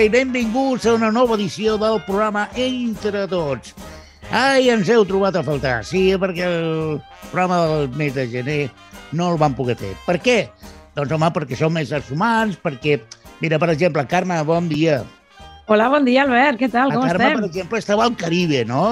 I benvinguts a una nova edició del programa Entre Tots. Ai, ens heu trobat a faltar, sí, perquè el programa del mes de gener no el vam poder fer. Per què? Doncs, home, perquè som éssers humans, perquè, mira, per exemple, Carme, bon dia. Hola, bon dia, Albert. Què tal? Com la Carme, estem? per exemple, estava al Caribe, no?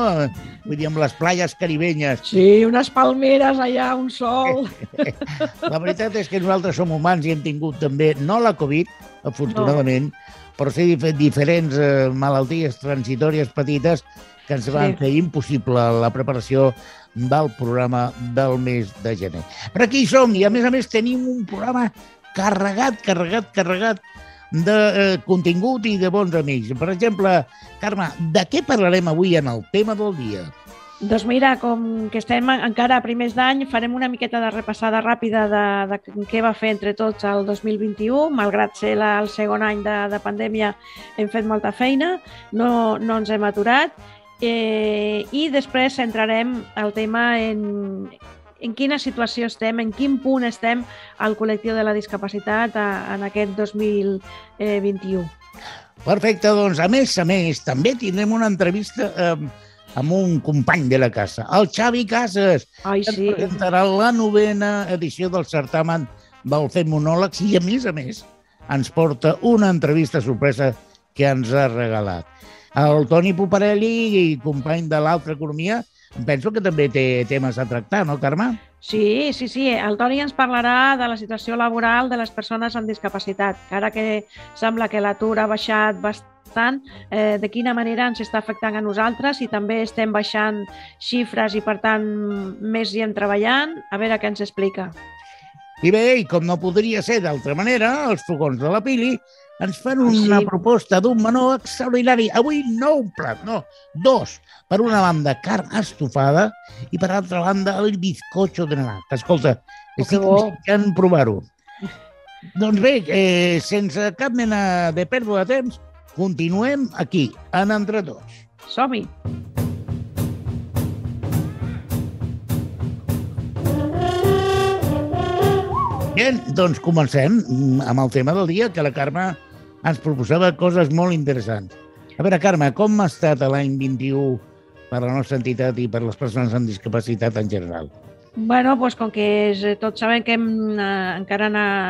Vull dir, amb les playes caribenyes. Sí, unes palmeres allà, un sol. La veritat és que nosaltres som humans i hem tingut també, no la Covid, afortunadament, no. Sí dif diferents eh, malalties transitòries petites que ens van Sí. fer impossible la preparació del programa del mes de gener. Però aquí som i, a més a més, tenim un programa carregat, carregat, carregat de eh, contingut i de bons amics. Per exemple, Carme, de què parlarem avui en el tema del dia? Doncs mira, com que estem encara a primers d'any, farem una miqueta de repassada ràpida de, de què va fer entre tots el 2021. Malgrat ser la, el segon any de, de pandèmia, hem fet molta feina, no, no ens hem aturat. Eh, I després centrarem el tema en, en quina situació estem, en quin punt estem al col·lectiu de la discapacitat a, en aquest 2021. Perfecte, doncs, a més a més, també tindrem una entrevista eh, amb un company de la casa, el Xavi Casas, Ai, que sí. presentarà la novena edició del certamen del Fem Monòlegs i, a més a més, ens porta una entrevista sorpresa que ens ha regalat. El Toni Puparelli, company de l'altra economia, penso que també té temes a tractar, no, Carme? Sí, sí, sí. El Toni ens parlarà de la situació laboral de les persones amb discapacitat, ara que sembla que l'atur ha baixat bastant, eh, de quina manera ens està afectant a nosaltres i també estem baixant xifres i, per tant, més hi hem treballant. A veure què ens explica. I bé, i com no podria ser d'altra manera, els fogons de la Pili ens fan una Sí. proposta d'un menú extraordinari. Avui no un plat, no, dos. Per una banda, carn estofada i per altra banda, el bizcocho de naranja. Escolta, que estic desitjant provar-ho. Doncs bé, eh, sense cap mena de pèrdua de temps, continuem aquí, en Entre Tots. Som-hi! Bé, doncs comencem mm, amb el tema del dia, que la Carme ens proposava coses molt interessants. A veure, Carme, com ha estat l'any 21 per la nostra entitat i per les persones amb discapacitat en general? Bueno, doncs com que és, tots sabem que hem, eh, encara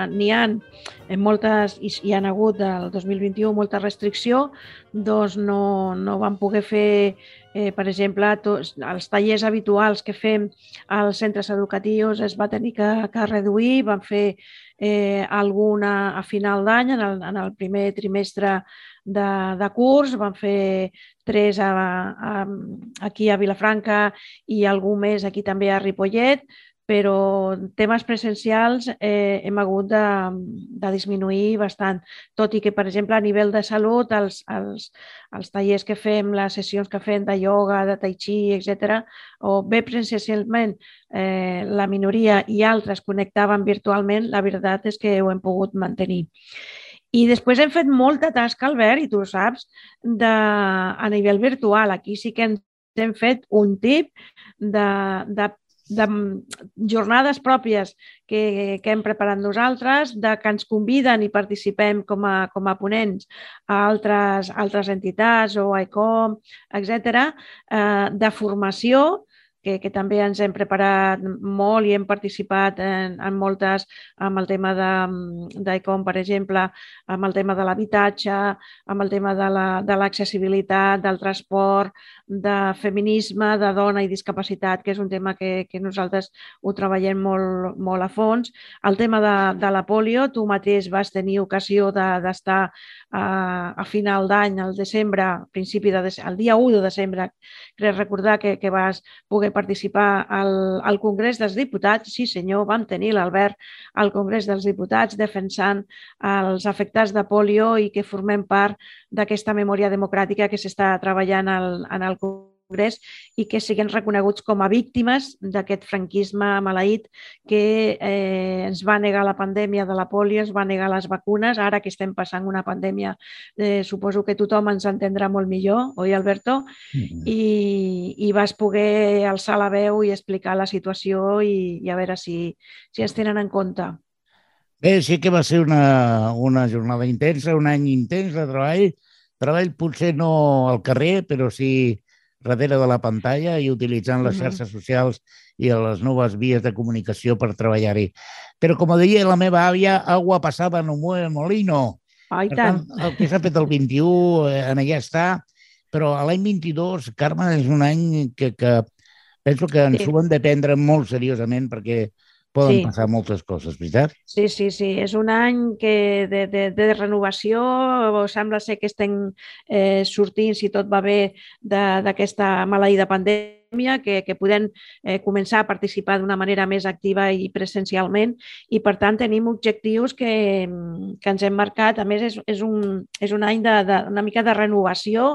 n'hi ha en moltes, i hi ha hagut del 2021 molta restricció, doncs no, no vam poder fer, eh, per exemple, tots, els tallers habituals que fem als centres educatius es va tenir que, que reduir, vam fer eh, alguna a final d'any, en, el, en el primer trimestre de, de curs, vam fer tres a, a, aquí a Vilafranca i algú més aquí també a Ripollet, però temes presencials eh, hem hagut de, de disminuir bastant, tot i que, per exemple, a nivell de salut, els, els, els tallers que fem, les sessions que fem de ioga, de tai chi, etc, o bé presencialment eh, la minoria i altres connectaven virtualment, la veritat és que ho hem pogut mantenir. I després hem fet molta tasca, Albert, i tu ho saps, de, a nivell virtual. Aquí sí que ens hem fet un tip de, de, de jornades pròpies que, que hem preparat nosaltres, de que ens conviden i participem com a, com a ponents a altres, altres entitats o a ICOM, etc, eh, de formació, que, que també ens hem preparat molt i hem participat en, en moltes, amb el tema de- d'ICOM, per exemple, amb el tema de l'habitatge, amb el tema de la- de l'accessibilitat, del transport, de feminisme, de dona i discapacitat, que és un tema que, que nosaltres ho treballem molt, molt a fons. El tema de, de la polio, tu mateix vas tenir ocasió de- d'estar de, a, a final d'any, al desembre, principi de, el dia 1 de desembre, crec recordar que, que vas poder participar al, al Congrés dels Diputats. Sí, senyor, vam tenir l'Albert al Congrés dels Diputats defensant els afectats de polio i que formem part d'aquesta memòria democràtica que s'està treballant al, en el Congrés i que siguin reconeguts com a víctimes d'aquest franquisme maleït que eh, ens va negar la pandèmia de la polio, ens va negar les vacunes. Ara que estem passant una pandèmia, eh, suposo que tothom ens entendrà molt millor, oi, Alberto? i, i vas poder alçar la veu i explicar la situació i, i a veure si, si ens tenen en compte. Bé, sí que va ser una, una jornada intensa, un any intens de treball. Treball potser no al carrer, però sí darrere de la pantalla i utilitzant les xarxes socials i les noves vies de comunicació per treballar-hi. Però, com deia la meva àvia, agua passada no mueve molino. Oh, i tant. tant. El que s'ha fet el 21, eh, en allà està, però l'any 22, Carme, és un any que, que penso que ens sí. ho hem de prendre molt seriosament perquè poden sí. passar moltes coses, veritat? Sí, sí, sí. És un any que de, de, de renovació. Sembla ser que estem eh, sortint, si tot va bé, d'aquesta maleïda pandèmia, que, que podem eh, començar a participar d'una manera més activa i presencialment i, per tant, tenim objectius que, que ens hem marcat. A més, és, és, un, és un any de, de, una mica de renovació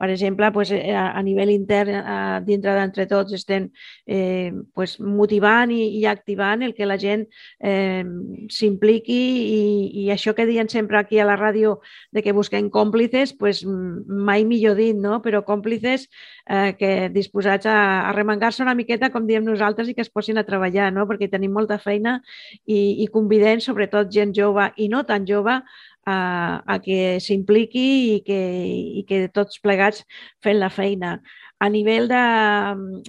per exemple, pues, eh, a nivell intern, a, dintre d'entre tots, estem eh, pues, motivant i, i activant el que la gent eh, s'impliqui i, i això que diuen sempre aquí a la ràdio de que busquem còmplices, pues, mai millor dit, no? però còmplices eh, que disposats a, a remengar-se una miqueta, com diem nosaltres, i que es posin a treballar, no? perquè tenim molta feina i, i convidem, sobretot gent jove i no tan jove, a, a que s'impliqui i, que, i que tots plegats fem la feina. A nivell de,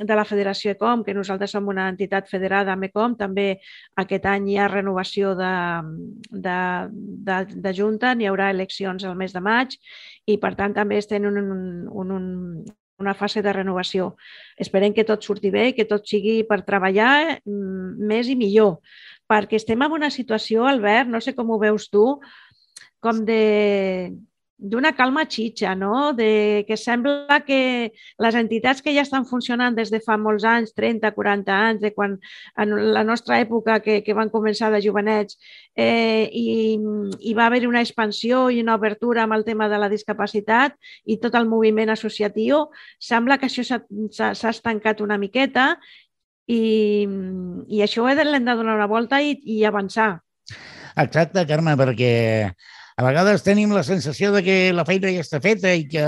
de la Federació ECOM, que nosaltres som una entitat federada amb ECOM, també aquest any hi ha renovació de, de, de, de Junta, n'hi haurà eleccions el mes de maig i, per tant, també estem en un, un, un, una fase de renovació. Esperem que tot surti bé que tot sigui per treballar mm, més i millor, perquè estem en una situació, Albert, no sé com ho veus tu, com de d'una calma xitxa, no? de, que sembla que les entitats que ja estan funcionant des de fa molts anys, 30, 40 anys, de quan en la nostra època que, que van començar de jovenets, eh, i, i va haver una expansió i una obertura amb el tema de la discapacitat i tot el moviment associatiu, sembla que això s'ha estancat una miqueta i, i això l'hem de donar una volta i, i avançar. Exacte, Carme, perquè a vegades tenim la sensació de que la feina ja està feta i que,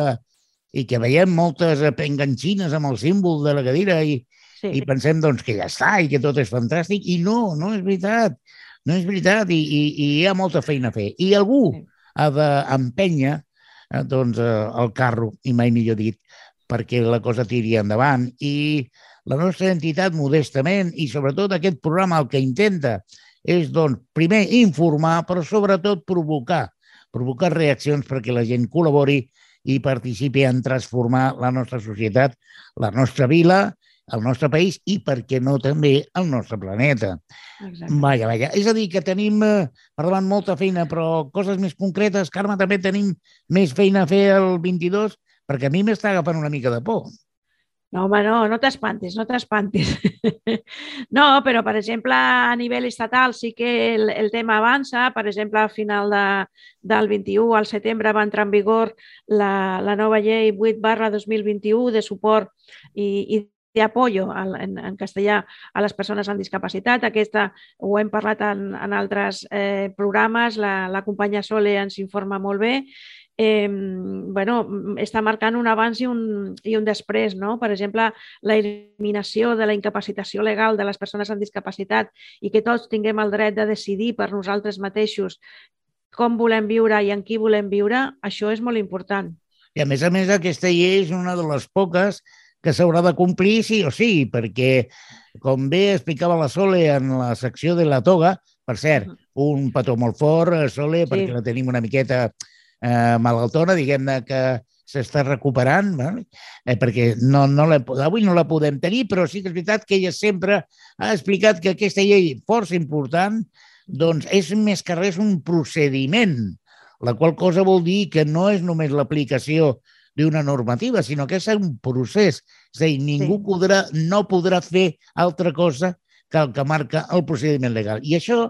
i que veiem moltes enganxines amb el símbol de la cadira i, sí. i pensem doncs, que ja està i que tot és fantàstic i no, no és veritat. No és veritat i, i, i hi ha molta feina a fer. I algú sí. ha d'empènyer eh, doncs, eh, el carro, i mai millor dit, perquè la cosa tiri endavant. I la nostra entitat, modestament, i sobretot aquest programa el que intenta és, doncs, primer informar, però sobretot provocar, provocar reaccions perquè la gent col·labori i participi en transformar la nostra societat, la nostra vila, el nostre país i, per què no, també el nostre planeta. Exacte. Vaja, vaja. És a dir, que tenim eh, per davant molta feina, però coses més concretes, Carme, també tenim més feina a fer el 22, perquè a mi m'està agafant una mica de por. No, home, no, no t'espantis, no t'espantis. no, però, per exemple, a nivell estatal sí que el, el tema avança. Per exemple, a final de, del 21 al setembre va entrar en vigor la, la nova llei 8 barra 2021 de suport i, i de apoyo en, en castellà a les persones amb discapacitat. Aquesta ho hem parlat en, en altres eh, programes, la, la companya Sole ens informa molt bé eh, bueno, està marcant un abans i un, i un després. No? Per exemple, la eliminació de la incapacitació legal de les persones amb discapacitat i que tots tinguem el dret de decidir per nosaltres mateixos com volem viure i en qui volem viure, això és molt important. I a més a més aquesta llei és una de les poques que s'haurà de complir sí o sí, perquè, com bé explicava la Sole en la secció de la toga, per cert, un petó molt fort, Sole, sí. perquè la tenim una miqueta eh, malaltona, diguem-ne que s'està recuperant, eh? Eh, perquè no, no la, avui no la podem tenir, però sí que és veritat que ella sempre ha explicat que aquesta llei força important doncs és més que res un procediment, la qual cosa vol dir que no és només l'aplicació d'una normativa, sinó que és un procés. És a dir, ningú sí. podrà, no podrà fer altra cosa que el que marca el procediment legal. I això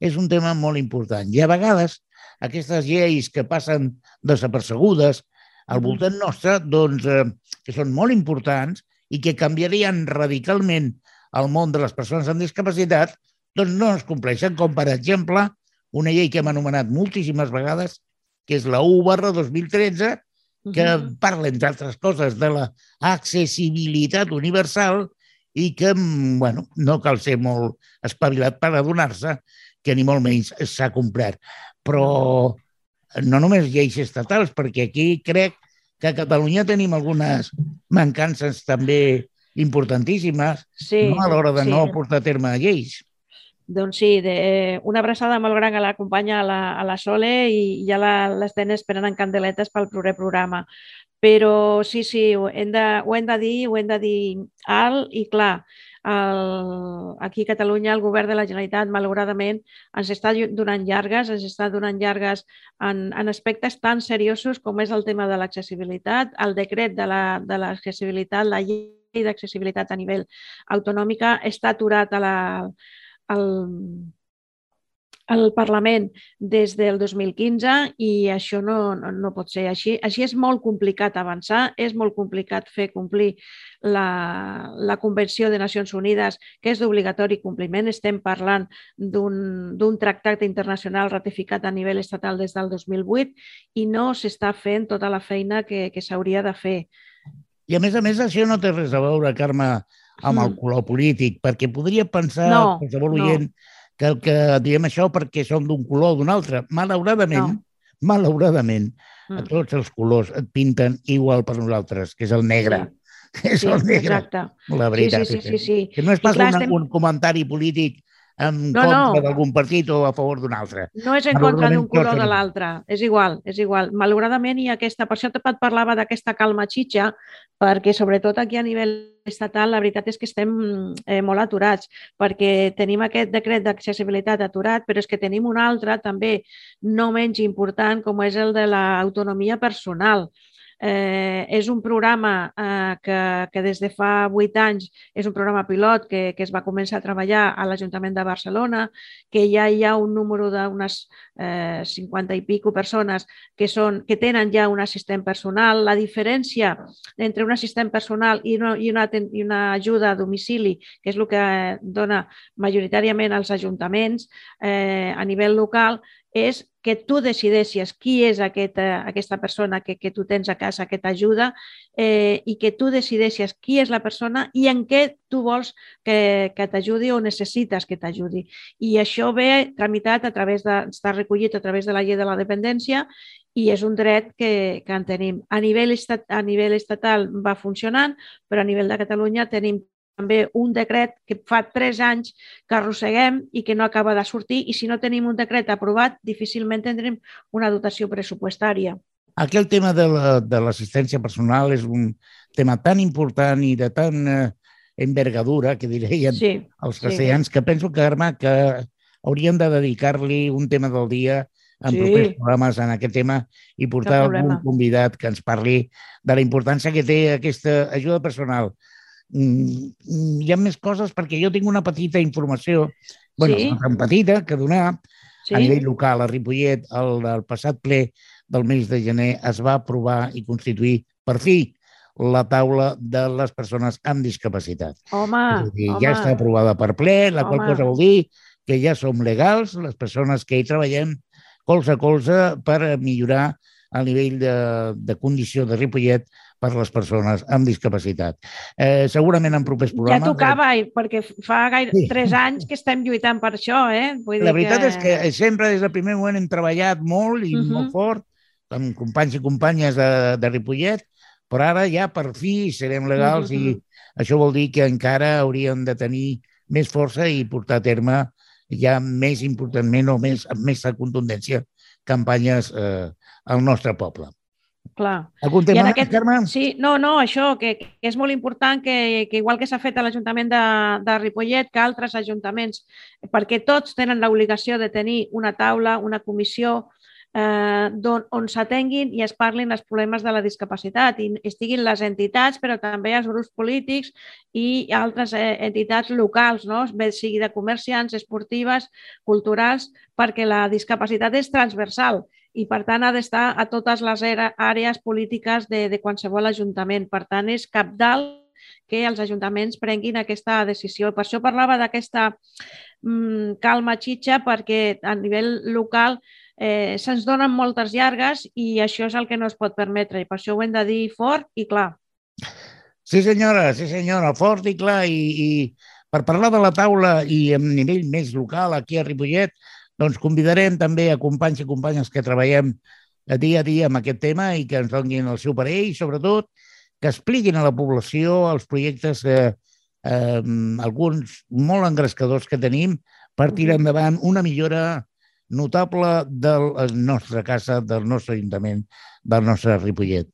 és un tema molt important. I a vegades aquestes lleis que passen desapercebudes al voltant nostre, doncs, eh, que són molt importants i que canviarien radicalment el món de les persones amb discapacitat, doncs no es compleixen, com per exemple una llei que hem anomenat moltíssimes vegades, que és la 1 barra 2013, que uh -huh. parla, entre altres coses, de l'accessibilitat universal i que, mm, bueno, no cal ser molt espavilat per adonar-se que ni molt menys s'ha complert. Però no només lleis estatals, perquè aquí crec que a Catalunya tenim algunes mancances també importantíssimes sí, no? a l'hora de sí. no portar a terme lleis. Doncs sí, de, eh, una abraçada molt gran a la companya, a la, a la Sole, i ja l'estem esperant en candeletes pel proper programa. Però sí, sí, ho hem de, ho hem de dir, ho hem de dir alt i clar. El, aquí a Catalunya el govern de la Generalitat, malauradament, ens està donant llargues, ens està donant llargues en, en aspectes tan seriosos com és el tema de l'accessibilitat, el decret de l'accessibilitat, la, la llei d'accessibilitat a nivell autonòmica està aturat a la, al, al Parlament des del 2015 i això no, no, no pot ser així. Així és molt complicat avançar, és molt complicat fer complir la, la Convenció de Nacions Unides, que és d'obligatori compliment. Estem parlant d'un tractat internacional ratificat a nivell estatal des del 2008 i no s'està fent tota la feina que, que s'hauria de fer. I a més a més, això no té res a veure, Carme, amb el mm. color polític, perquè podria pensar no, qualsevol oient no que el que diem això perquè som d'un color o d'un altre. Malauradament, no. malauradament, mm. a tots els colors et pinten igual per nosaltres, que és el negre. Sí. És sí, el negre. Exacte. La veritat. Sí, sí, sí, sí, sí. Que no és pas clar, una, estem... un comentari polític en no, contra no. d'algun partit o a favor d'un altre. No és en contra d'un color o de l'altre, és igual, és igual. Malauradament hi ha aquesta, per això et parlava d'aquesta calma xitxa, perquè sobretot aquí a nivell estatal la veritat és que estem eh, molt aturats, perquè tenim aquest decret d'accessibilitat aturat, però és que tenim un altre també no menys important, com és el de l'autonomia personal. Eh, és un programa eh, que, que des de fa vuit anys és un programa pilot que, que es va començar a treballar a l'Ajuntament de Barcelona, que ja hi ha un número d'unes eh, 50 i pico persones que, són, que tenen ja un assistent personal. La diferència entre un assistent personal i una, i una, i una ajuda a domicili, que és el que dona majoritàriament als ajuntaments eh, a nivell local, és que tu decideixes qui és aquesta, aquesta persona que, que tu tens a casa que t'ajuda eh, i que tu decideixes qui és la persona i en què tu vols que, que t'ajudi o necessites que t'ajudi. I això ve tramitat a través de, està recollit a través de la llei de la dependència i és un dret que, que en tenim. A nivell, estat, a nivell estatal va funcionant, però a nivell de Catalunya tenim també un decret que fa tres anys que arrosseguem i que no acaba de sortir i si no tenim un decret aprovat difícilment tindrem una dotació pressupostària. Aquí el tema de l'assistència la, personal és un tema tan important i de tan eh, envergadura, que dirien sí, els castellans, sí. que penso que, Arma, que hauríem de dedicar-li un tema del dia en sí. propers programes en aquest tema i portar algun convidat que ens parli de la importància que té aquesta ajuda personal hi ha més coses perquè jo tinc una petita informació, bueno, sí. tan petita, que donar sí. a nivell local a Ripollet el, el passat ple del mes de gener es va aprovar i constituir per fi la taula de les persones amb discapacitat. Home, dir, home. Ja està aprovada per ple, la home. qual cosa vol dir que ja som legals, les persones que hi treballem colze a colze per millorar el nivell de, de condició de Ripollet per les persones amb discapacitat. Eh, segurament en propers programes... Ja tocava, eh... perquè fa gaire sí. tres anys que estem lluitant per això, eh? Vull la veritat que... és que sempre des del primer moment hem treballat molt i uh -huh. molt fort amb companys i companyes de, de Ripollet, però ara ja per fi serem legals uh -huh. i això vol dir que encara hauríem de tenir més força i portar a terme ja més importantment o més, amb més contundència campanyes eh, al nostre poble. Clar. Algun tema més, aquest... Carme? Sí, no, no, això, que, que és molt important que, que igual que s'ha fet a l'Ajuntament de, de Ripollet, que altres ajuntaments, perquè tots tenen l'obligació de tenir una taula, una comissió, eh, on, on s'atenguin i es parlin els problemes de la discapacitat i estiguin les entitats, però també els grups polítics i altres eh, entitats locals, no? bé sigui de comerciants, esportives, culturals, perquè la discapacitat és transversal i, per tant, ha d'estar a totes les àrees polítiques de, de qualsevol ajuntament. Per tant, és cap dalt que els ajuntaments prenguin aquesta decisió. Per això parlava d'aquesta mm, calma xitxa, perquè a nivell local eh, se'ns donen moltes llargues i això és el que no es pot permetre. I per això ho hem de dir fort i clar. Sí, senyora, sí, senyora, fort i clar. I, i Per parlar de la taula i a nivell més local, aquí a Ripollet, doncs convidarem també a companys i companyes que treballem dia a dia amb aquest tema i que ens donin el seu parer i, sobretot, que expliquin a la població els projectes, eh, eh, alguns molt engrescadors que tenim per tirar endavant una millora notable de la nostra casa, del nostre ajuntament, del nostre Ripollet.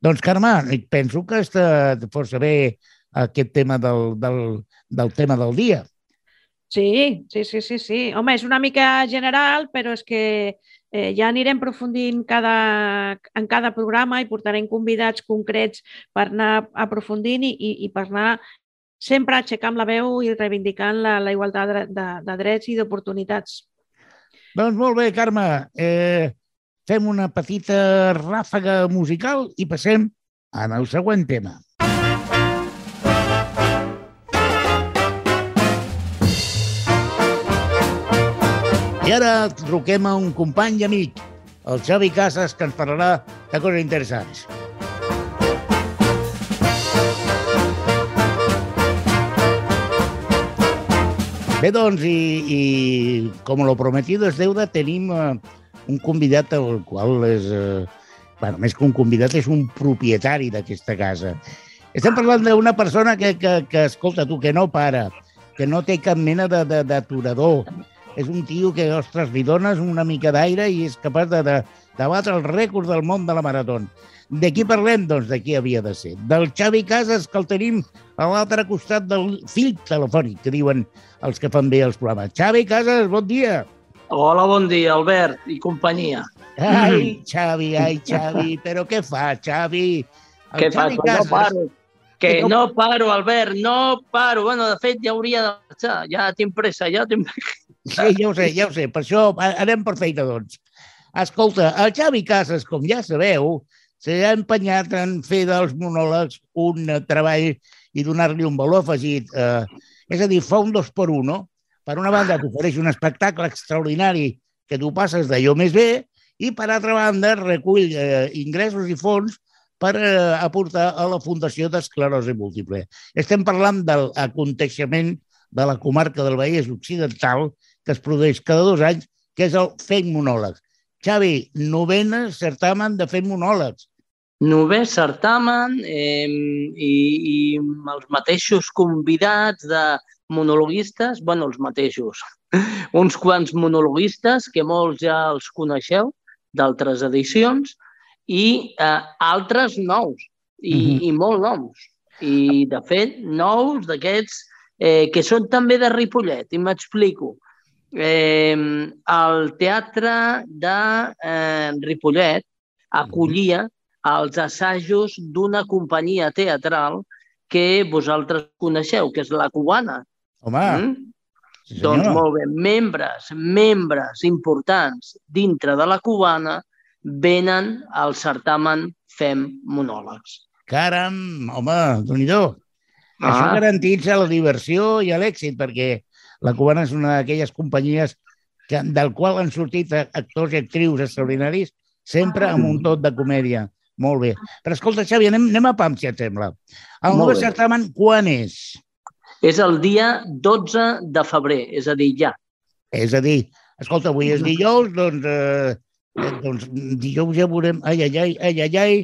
Doncs, Carme, penso que està força bé aquest tema del, del, del tema del dia. Sí, sí, sí, sí, sí. Home, és una mica general, però és que eh, ja anirem aprofundint cada, en cada programa i portarem convidats concrets per anar aprofundint i, i, i per anar sempre aixecant la veu i reivindicant la, la igualtat de, de, de drets i d'oportunitats. Doncs molt bé, Carme. Eh, fem una petita ràfaga musical i passem al següent tema. I ara truquem a un company i amic, el Xavi Casas, que ens parlarà de coses interessants. Bé, doncs, i, i com lo prometido es deuda, tenim uh, un convidat el qual és, uh, bueno, més que un convidat, és un propietari d'aquesta casa. Estem parlant d'una persona que, que, que, escolta tu, que no para, que no té cap mena d'aturador. És un tio que, ostres, li dones una mica d'aire i és capaç de, de, de batre el rècord del món de la marató. De qui parlem? Doncs de qui havia de ser. Del Xavi Casas, que el tenim a l'altre costat del fil telefònic, que diuen els que fan bé els programes. Xavi Casas, bon dia. Hola, bon dia, Albert i companyia. Ai, Xavi, ai, Xavi, però què fa, Xavi? El què Xavi fa? Casas... No paro. Que no... no paro, Albert, no paro. Bueno, de fet, ja hauria de marxar. Ja tinc pressa, ja tinc... Sí, ja ho sé, ja ho sé. Per això anem per feina, doncs. Escolta, el Xavi Casas, com ja sabeu, s'ha empenyat en fer dels monòlegs un treball i donar-li un valor afegit. Eh, és a dir, fa un dos per un, no? Per una banda, t'ofereix un espectacle extraordinari que tu passes d'allò més bé i, per altra banda, recull eh, ingressos i fons per eh, aportar a la Fundació d'Esclerosi Múltiple. Estem parlant de l'aconteixement de la comarca del Vallès Occidental que es produeix cada dos anys, que és el Fent Monòleg. Xavi, novena certamen de fer monòlegs. Nové certamen eh, i, i els mateixos convidats de monologuistes, bueno, els mateixos, uns quants monologuistes que molts ja els coneixeu d'altres edicions i eh, altres nous i, mm -hmm. i molt nous. I, de fet, nous d'aquests eh, que són també de Ripollet, i m'explico eh, el teatre de eh, Ripollet acollia els assajos d'una companyia teatral que vosaltres coneixeu, que és la cubana. Home, mm? sí, Doncs molt bé, membres, membres importants dintre de la cubana venen al certamen Fem Monòlegs. Caram, home, déu nhi ah. Això garantitza la diversió i l'èxit, perquè la cubana és una d'aquelles companyies que, del qual han sortit actors i actrius extraordinaris, sempre amb un tot de comèdia. Molt bé. Però escolta, Xavi, anem, anem a PAM, si et sembla. El nou certamen quan és? És el dia 12 de febrer, és a dir, ja. És a dir, escolta, avui és dijous, doncs, eh, eh, doncs dijous ja veurem... Ai, ai, ai, ai, ai, ai,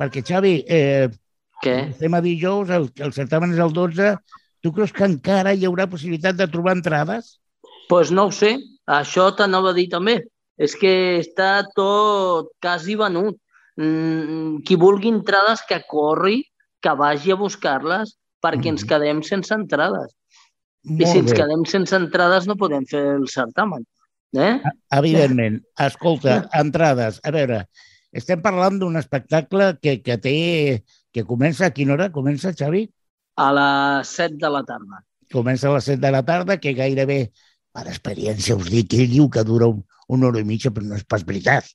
perquè, Xavi, eh, Què? estem a dijous, el, el certamen és el 12, Tu creus que encara hi haurà possibilitat de trobar entrades? Doncs pues no ho sé. Això t'anava a dir també. És que està tot quasi venut. Mm, qui vulgui entrades que corri, que vagi a buscar-les, perquè mm. ens quedem sense entrades. Molt I si ens bé. quedem sense entrades no podem fer el certamen. Eh? Evidentment. Escolta, entrades. A veure, estem parlant d'un espectacle que, que té... que comença a quina hora? Comença, Xavi? A les 7 de la tarda. Comença a les 7 de la tarda, que gairebé, per experiència, us dic ell diu que dura un, una hora i mitja, però no és pas veritat.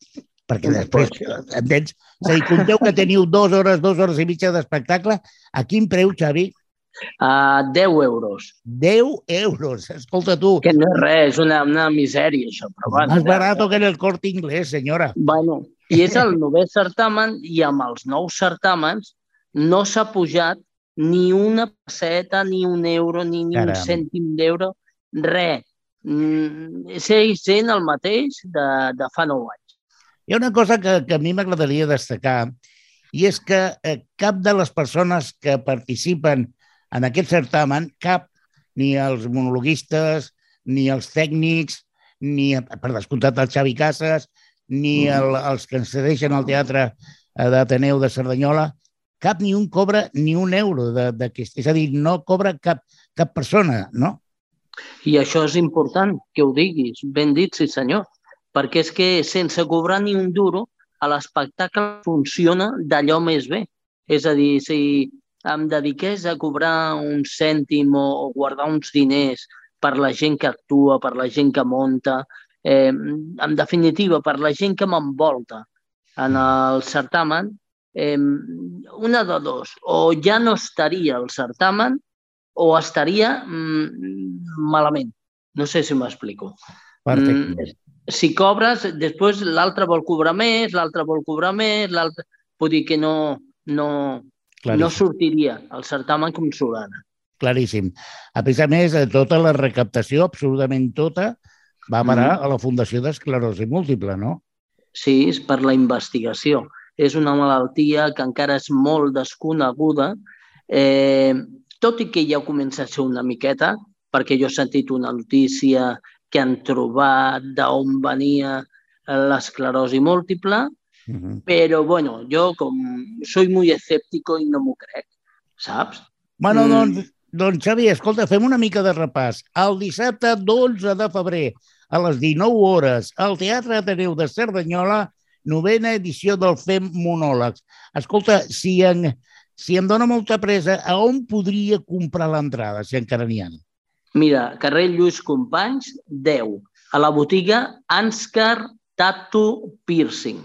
Perquè després, entens? És a dir, compteu que teniu dues hores, dues hores i mitja d'espectacle. A quin preu, Xavi? A 10 euros. 10 euros, escolta tu. Que no és res, és una, una misèria, això. Però bueno, Más barato que en el corte inglés, senyora. Bueno, i és el novè certamen i amb els nous certàmens no s'ha pujat ni una passeta, ni un euro, ni, ni un cèntim d'euro, res. Mm, segueix sent el mateix de, de fa nou anys. Hi ha una cosa que, que a mi m'agradaria destacar i és que eh, cap de les persones que participen en aquest certamen, cap, ni els monologuistes, ni els tècnics, ni, per descomptat, el Xavi Casas, ni el, els que ens cedeixen al teatre d'Ateneu de Cerdanyola, cap ni un cobra ni un euro d'aquest. És a dir, no cobra cap, cap persona, no? I això és important que ho diguis. Ben dit, sí senyor. Perquè és que sense cobrar ni un duro, l'espectacle funciona d'allò més bé. És a dir, si em dediqués a cobrar un cèntim o, o guardar uns diners per la gent que actua, per la gent que monta, eh, en definitiva, per la gent que m'envolta en el certamen, eh, una de dos, o ja no estaria al certamen o estaria mm, malament. No sé si m'explico. Mm, si cobres, després l'altre vol cobrar més, l'altre vol cobrar més, l'altre... Vull dir que no, no, Claríssim. no sortiria el certamen com sorana. claríssim. A més a més, eh, tota la recaptació, absolutament tota, va a parar Mhm. a la Fundació d'Esclerosi Múltiple, no? Sí, és per la investigació. És una malaltia que encara és molt desconeguda, eh, tot i que ja comença a ser una miqueta, perquè jo he sentit una notícia que han trobat d'on venia l'esclerosi múltiple, Uh -huh. però bueno, jo com soy muy escéptico i no m'ho crec, saps? Bueno, Mm. doncs, doncs, Xavi, escolta, fem una mica de repàs. El dissabte 12 de febrer, a les 19 hores, al Teatre Ateneu de Cerdanyola, novena edició del FEM Monòlegs. Escolta, si, en, si em dóna molta presa, a on podria comprar l'entrada, si encara n'hi ha? Mira, carrer Lluís Companys, 10, a la botiga Anscar Tattoo Piercing.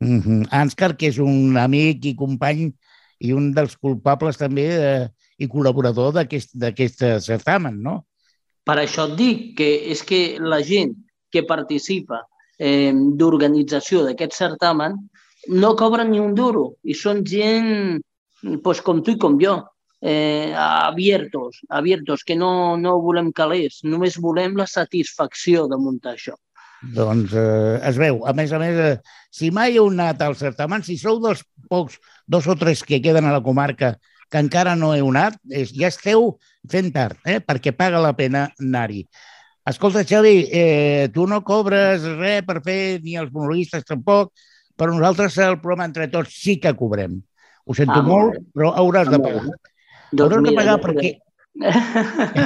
Mm -hmm. Anscar, que és un amic i company i un dels culpables també eh, i col·laborador d'aquest certamen, no? Per això et dic que és que la gent que participa eh, d'organització d'aquest certamen no cobra ni un duro i són gent pues, com tu i com jo, eh, abiertos, abiertos, que no, no volem calés, només volem la satisfacció de muntar això. Doncs eh, es veu. A més a més, eh, si mai heu anat al certamen, si sou dels pocs, dos o tres que queden a la comarca que encara no heu anat, és, ja esteu fent tard, eh? perquè paga la pena anar-hi. Escolta, Xavi, eh, tu no cobres res per fer, ni els monologuistes tampoc, però nosaltres el programa Entre Tots sí que cobrem. Ho sento Ah, ah, molt però hauràs de Molt pagar. Doncs hauràs de mira, pagar ja perquè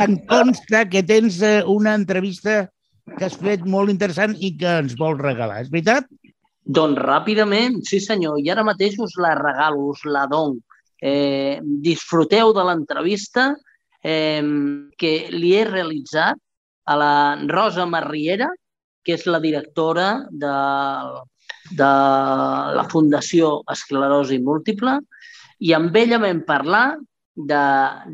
em consta que tens eh, una entrevista que has fet molt interessant i que ens vols regalar. És veritat? Doncs ràpidament, sí senyor, i ara mateix us la regalo, us la dono. Eh, disfruteu de l'entrevista eh, que li he realitzat a la Rosa Marriera, que és la directora de, de la Fundació Esclerosi Múltiple, i amb ella vam parlar de,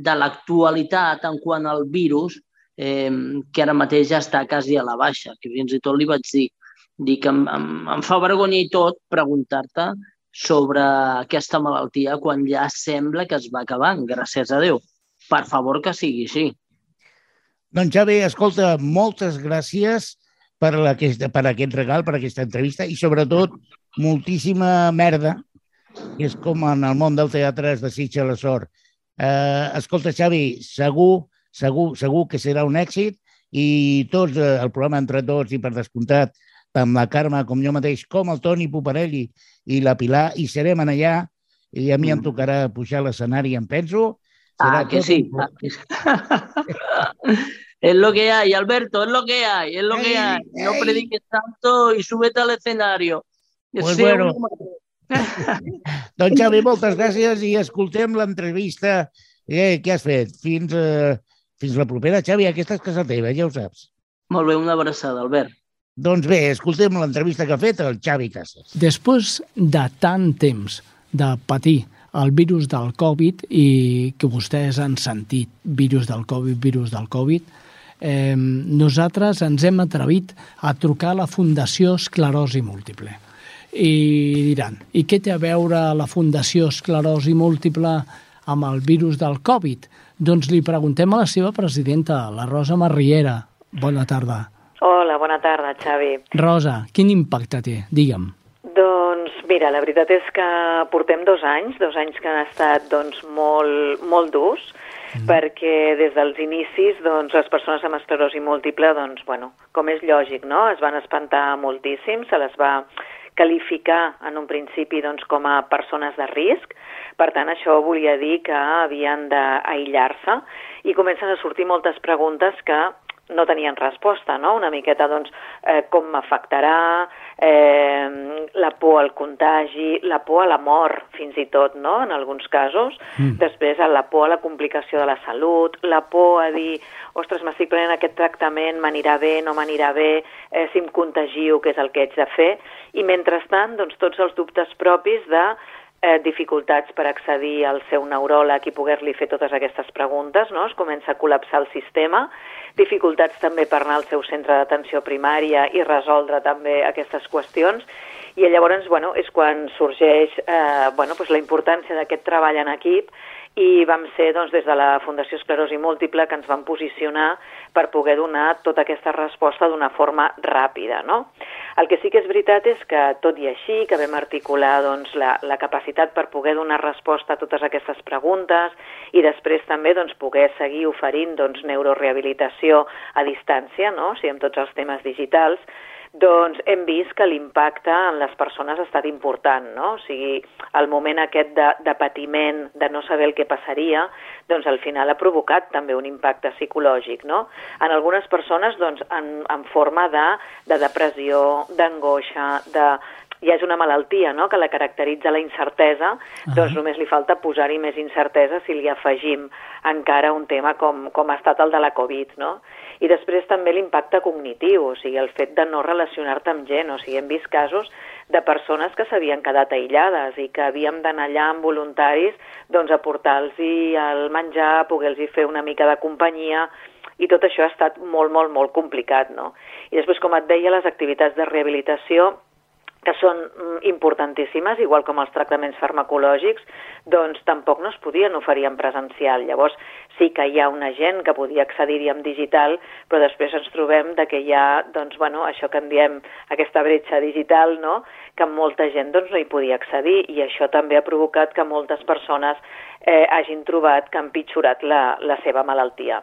de l'actualitat en quant al virus, eh, que ara mateix ja està quasi a la baixa, que fins i tot li vaig dir, dir que em, em, em fa vergonya i tot preguntar-te sobre aquesta malaltia quan ja sembla que es va acabant, gràcies a Déu. Per favor, que sigui així. Doncs Xavi, escolta, moltes gràcies per, aquest, per aquest regal, per aquesta entrevista i sobretot moltíssima merda, que és com en el món del teatre es desitja la sort. Eh, escolta, Xavi, segur, segur, segur que serà un èxit i tots, eh, el programa Entre Tots i per descomptat, tant la Carme com jo mateix, com el Toni Poparelli i la Pilar, hi serem en allà i a mi em Mm. tocarà pujar a l'escenari, em penso. Ah, que tot sí. un- Ah, que sí. Es lo que hay, Alberto, es lo que hay, es lo que Ey, hay. No ey. prediques tanto y súbete al escenario. Pues Sé bueno. Doncs Xavi, moltes gràcies i escoltem l'entrevista eh, que has fet. Fins, eh, fins la propera, Xavi. Aquesta és casa teva, ja ho saps. Molt bé, una abraçada, Albert. Doncs bé, escoltem l'entrevista que ha fet el Xavi Casas. Després de tant temps de patir el virus del Covid i que vostès han sentit virus del Covid, virus del Covid, eh, nosaltres ens hem atrevit a trucar a la Fundació Esclerosi Múltiple. I diran, i què té a veure la Fundació Esclerosi Múltiple amb el virus del Covid? Doncs li preguntem a la seva presidenta, la Rosa Marriera. Bona tarda. Hola, bona tarda, Xavi. Rosa, quin impacte té? Digue'm. Mira, la veritat és que portem dos anys, dos anys que han estat doncs, molt, molt durs, mm. perquè des dels inicis doncs, les persones amb esclerosi múltiple, doncs, bueno, com és lògic, no? es van espantar moltíssim, se les va qualificar en un principi doncs, com a persones de risc, per tant, això volia dir que havien d'aïllar-se i comencen a sortir moltes preguntes que no tenien resposta, no? Una miqueta, doncs, eh, com m'afectarà, eh, la por al contagi, la por a la mort, fins i tot, no?, en alguns casos. Mm. Després, la por a la complicació de la salut, la por a dir, ostres, m'estic prenent aquest tractament, m'anirà bé, no m'anirà bé, eh, si em contagio, què és el que haig de fer? I mentrestant, doncs, tots els dubtes propis de eh, dificultats per accedir al seu neuròleg i poder-li fer totes aquestes preguntes, no? es comença a col·lapsar el sistema, dificultats també per anar al seu centre d'atenció primària i resoldre també aquestes qüestions, i llavors bueno, és quan sorgeix eh, bueno, pues la importància d'aquest treball en equip i vam ser doncs, des de la Fundació Esclerosi Múltiple que ens vam posicionar per poder donar tota aquesta resposta d'una forma ràpida. No? El que sí que és veritat és que, tot i així, que vam articular doncs, la, la capacitat per poder donar resposta a totes aquestes preguntes i després també doncs, poder seguir oferint doncs, neurorehabilitació a distància, no? o sigui, amb tots els temes digitals, doncs hem vist que l'impacte en les persones ha estat important, no? O sigui, el moment aquest de, de patiment, de no saber el que passaria, doncs al final ha provocat també un impacte psicològic, no? En algunes persones, doncs, en, en forma de, de depressió, d'angoixa, de, ja és una malaltia no? que la caracteritza la incertesa, uh -huh. doncs només li falta posar-hi més incertesa si li afegim encara un tema com, com ha estat el de la Covid. No? I després també l'impacte cognitiu, o sigui, el fet de no relacionar-te amb gent. O sigui, hem vist casos de persones que s'havien quedat aïllades i que havíem d'anar allà amb voluntaris doncs, a portar-los el menjar, a poder-los fer una mica de companyia, i tot això ha estat molt, molt, molt complicat, no? I després, com et deia, les activitats de rehabilitació que són mm, importantíssimes, igual com els tractaments farmacològics, doncs tampoc no es podien oferir en presencial. Llavors sí que hi ha una gent que podia accedir-hi en digital, però després ens trobem de que hi ha, doncs, bueno, això que en diem aquesta bretxa digital, no?, que molta gent doncs, no hi podia accedir i això també ha provocat que moltes persones eh, hagin trobat que han pitjorat la, la seva malaltia.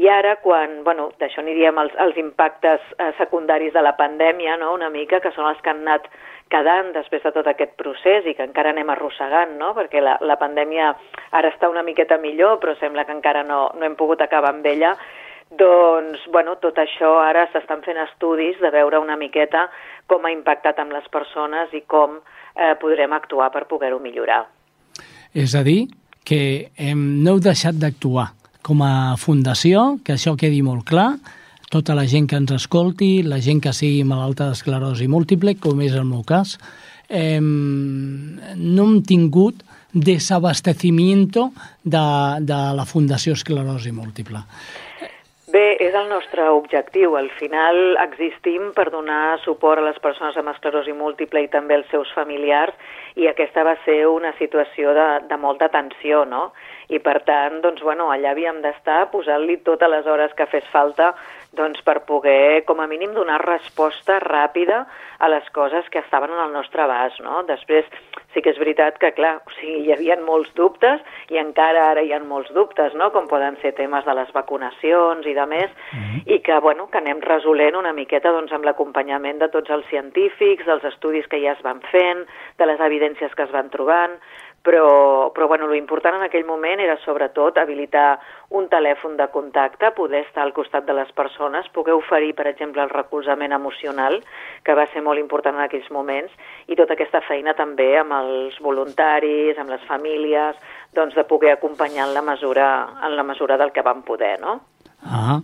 I ara, quan, bueno, d'això aniríem als, als impactes eh, secundaris de la pandèmia, no?, una mica, que són els que han anat quedant després de tot aquest procés i que encara anem arrossegant, no?, perquè la, la pandèmia ara està una miqueta millor, però sembla que encara no, no hem pogut acabar amb ella, doncs, bueno, tot això ara s'estan fent estudis de veure una miqueta com ha impactat amb les persones i com eh, podrem actuar per poder-ho millorar. És a dir, que hem, no heu deixat d'actuar com a fundació, que això quedi molt clar, tota la gent que ens escolti, la gent que sigui malalta d'esclerosi múltiple, com és el meu cas, eh, no hem tingut desabastecimiento de, de la Fundació Esclerosi Múltiple. Bé, és el nostre objectiu. Al final existim per donar suport a les persones amb esclerosi múltiple i també als seus familiars i aquesta va ser una situació de, de molta tensió, no? I per tant, doncs, bueno, allà havíem d'estar posant-li totes les hores que fes falta doncs, per poder, com a mínim, donar resposta ràpida a les coses que estaven en el nostre abast, no? Després, sí que és veritat que, clar, o sigui, hi havia molts dubtes i encara ara hi ha molts dubtes, no?, com poden ser temes de les vacunacions i de més, mm -hmm. i que, bueno, que anem resolent una miqueta doncs, amb l'acompanyament de tots els científics, dels estudis que ja es van fent, de les evidències que es van trobant, però, però bueno, l'important en aquell moment era sobretot habilitar un telèfon de contacte, poder estar al costat de les persones, poder oferir, per exemple, el recolzament emocional, que va ser molt important en aquells moments, i tota aquesta feina també amb els voluntaris, amb les famílies, doncs de poder acompanyar en la mesura, en la mesura del que vam poder, no? Ah,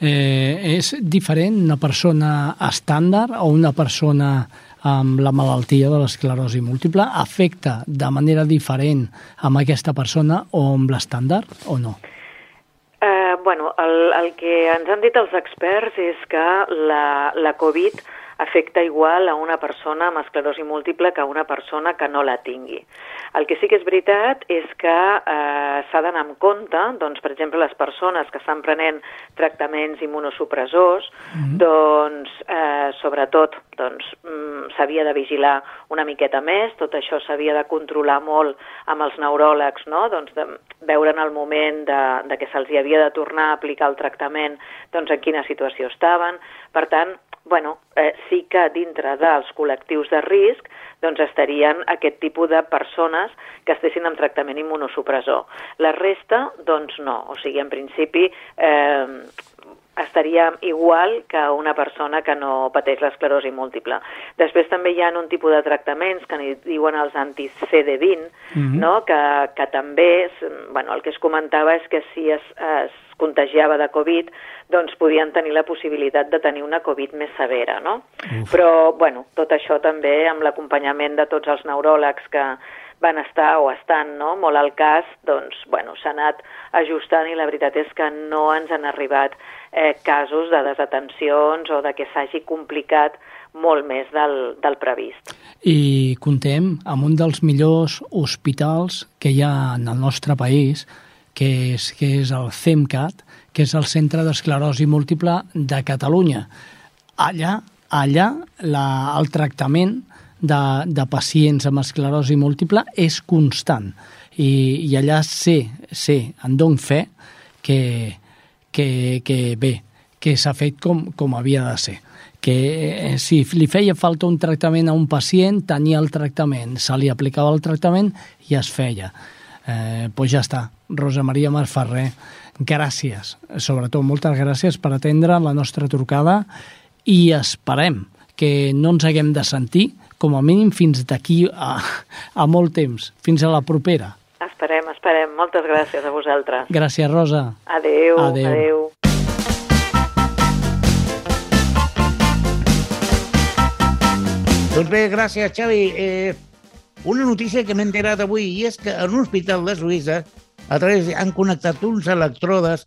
eh, és diferent una persona estàndard o una persona amb la malaltia de l'esclerosi múltiple afecta de manera diferent amb aquesta persona o amb l'estàndard o no? Eh, bueno, el, el que ens han dit els experts és que la, la Covid afecta igual a una persona amb esclerosi múltiple que a una persona que no la tingui. El que sí que és veritat és que eh, s'ha d'anar amb compte, doncs, per exemple, les persones que estan prenent tractaments immunosupressors, mm -hmm. doncs, eh, sobretot, doncs, mm, s'havia de vigilar una miqueta més, tot això s'havia de controlar molt amb els neuròlegs, no? doncs, de veure en el moment de, de que se'ls havia de tornar a aplicar el tractament, doncs, en quina situació estaven. Per tant, bueno, eh, sí que dintre dels col·lectius de risc doncs estarien aquest tipus de persones que estessin en tractament immunosupressor. La resta, doncs no. O sigui, en principi, eh, estaria igual que una persona que no pateix l'esclerosi múltiple. Després també hi ha un tipus de tractaments que ni diuen els anti-CD20, mm -hmm. no? que, que també, bueno, el que es comentava és que si es, es contagiava de Covid, doncs podien tenir la possibilitat de tenir una Covid més severa, no? Uf. Però, bueno, tot això també amb l'acompanyament de tots els neuròlegs que, van estar o estan no, molt al cas, doncs, bueno, s'ha anat ajustant i la veritat és que no ens han arribat eh, casos de desatencions o de que s'hagi complicat molt més del, del previst. I contem amb un dels millors hospitals que hi ha en el nostre país, que és, que és el CEMCAT, que és el Centre d'Esclerosi Múltiple de Catalunya. Allà, allà la, el tractament de, de pacients amb esclerosi múltiple és constant i, i allà sé, sé, en dono fe que, que, que bé, que s'ha fet com, com havia de ser que eh, si li feia falta un tractament a un pacient, tenia el tractament, se li aplicava el tractament i es feia. Eh, pues ja està. Rosa Maria Marferrer, gràcies. Sobretot, moltes gràcies per atendre la nostra trucada i esperem que no ens haguem de sentir com a mínim fins d'aquí a, a molt temps, fins a la propera. Esperem, esperem. Moltes gràcies a vosaltres. Gràcies, Rosa. Adeu, adeu. adeu. Doncs bé, gràcies, Xavi. Eh, una notícia que m'he enterat avui i és que en un hospital de Suïssa a través, han connectat uns electrodes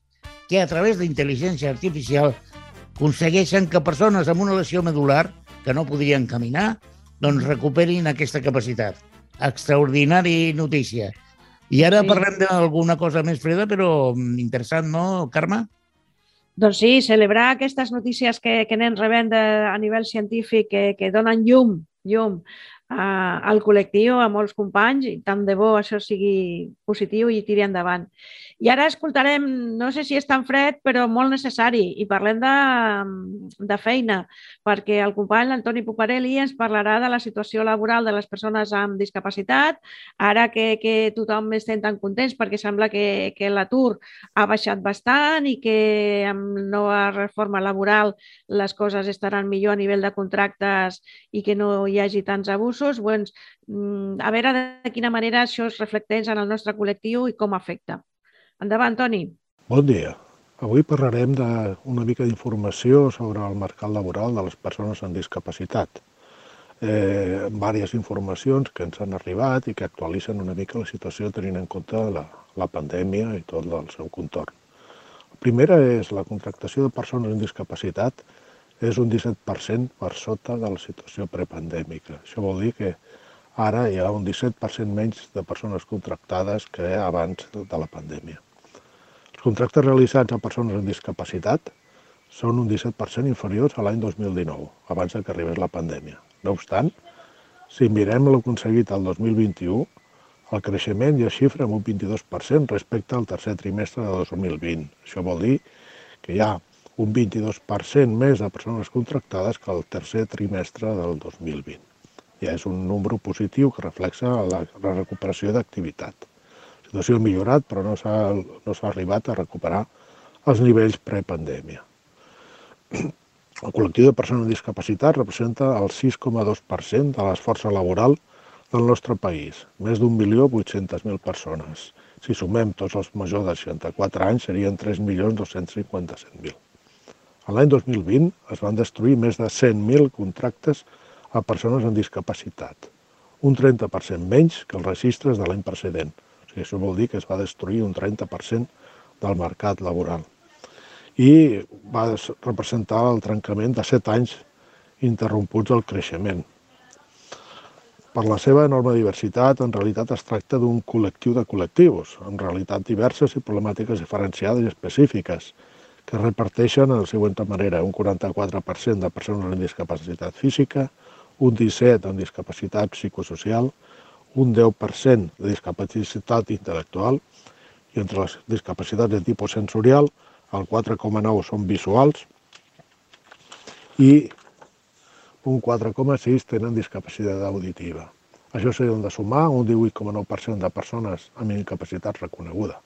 que a través d'intel·ligència artificial aconsegueixen que persones amb una lesió medular que no podrien caminar doncs recuperin aquesta capacitat. Extraordinari notícia. I ara sí. parlem d'alguna cosa més freda, però interessant, no, Carme? Doncs sí, celebrar aquestes notícies que, que anem rebent de, a nivell científic que, que donen llum, llum al col·lectiu, a molts companys, i tant de bo això sigui positiu i tiri endavant. I ara escoltarem, no sé si és tan fred, però molt necessari, i parlem de, de feina, perquè el company l'Antoni Puparelli ens parlarà de la situació laboral de les persones amb discapacitat, ara que, que tothom estem tan contents perquè sembla que, que l'atur ha baixat bastant i que amb nova reforma laboral les coses estaran millor a nivell de contractes i que no hi hagi tants abusos, doncs, a veure de quina manera això es reflecteix en el nostre col·lectiu i com afecta. Endavant, Toni. Bon dia. Avui parlarem d'una mica d'informació sobre el mercat laboral de les persones amb discapacitat. Eh, diverses informacions que ens han arribat i que actualitzen una mica la situació tenint en compte la, la pandèmia i tot el seu contorn. La primera és la contractació de persones amb discapacitat és un 17% per sota de la situació prepandèmica. Això vol dir que ara hi ha un 17% menys de persones contractades que abans de la pandèmia. Contractes realitzats a persones amb discapacitat són un 17% inferiors a l'any 2019, abans que arribés la pandèmia. No obstant, si mirem l'aconseguit al 2021, el creixement ja xifra amb un 22% respecte al tercer trimestre de 2020. Això vol dir que hi ha un 22% més de persones contractades que el tercer trimestre del 2020. Ja és un número positiu que reflexa la recuperació d'activitat situació ha millorat, però no s'ha no arribat a recuperar els nivells prepandèmia. El col·lectiu de persones amb discapacitat representa el 6,2% de l'esforç laboral del nostre país, més d'un milió 800.000 persones. Si sumem tots els majors de 64 anys, serien 3.257.000. L'any 2020 es van destruir més de 100.000 contractes a persones amb discapacitat, un 30% menys que els registres de l'any precedent, sigui, això vol dir que es va destruir un 30% del mercat laboral. I va representar el trencament de 7 anys interromputs del creixement. Per la seva enorme diversitat, en realitat es tracta d'un col·lectiu de col·lectius, en realitat diverses i problemàtiques diferenciades i específiques, que reparteixen de la següent manera, un 44% de persones amb discapacitat física, un 17% amb discapacitat psicosocial, un 10% de discapacitat intel·lectual i entre les discapacitats de tipus sensorial el 4,9 són visuals i un 4,6 tenen discapacitat auditiva. Això s'ha de sumar un 18,9% de persones amb incapacitat reconeguda.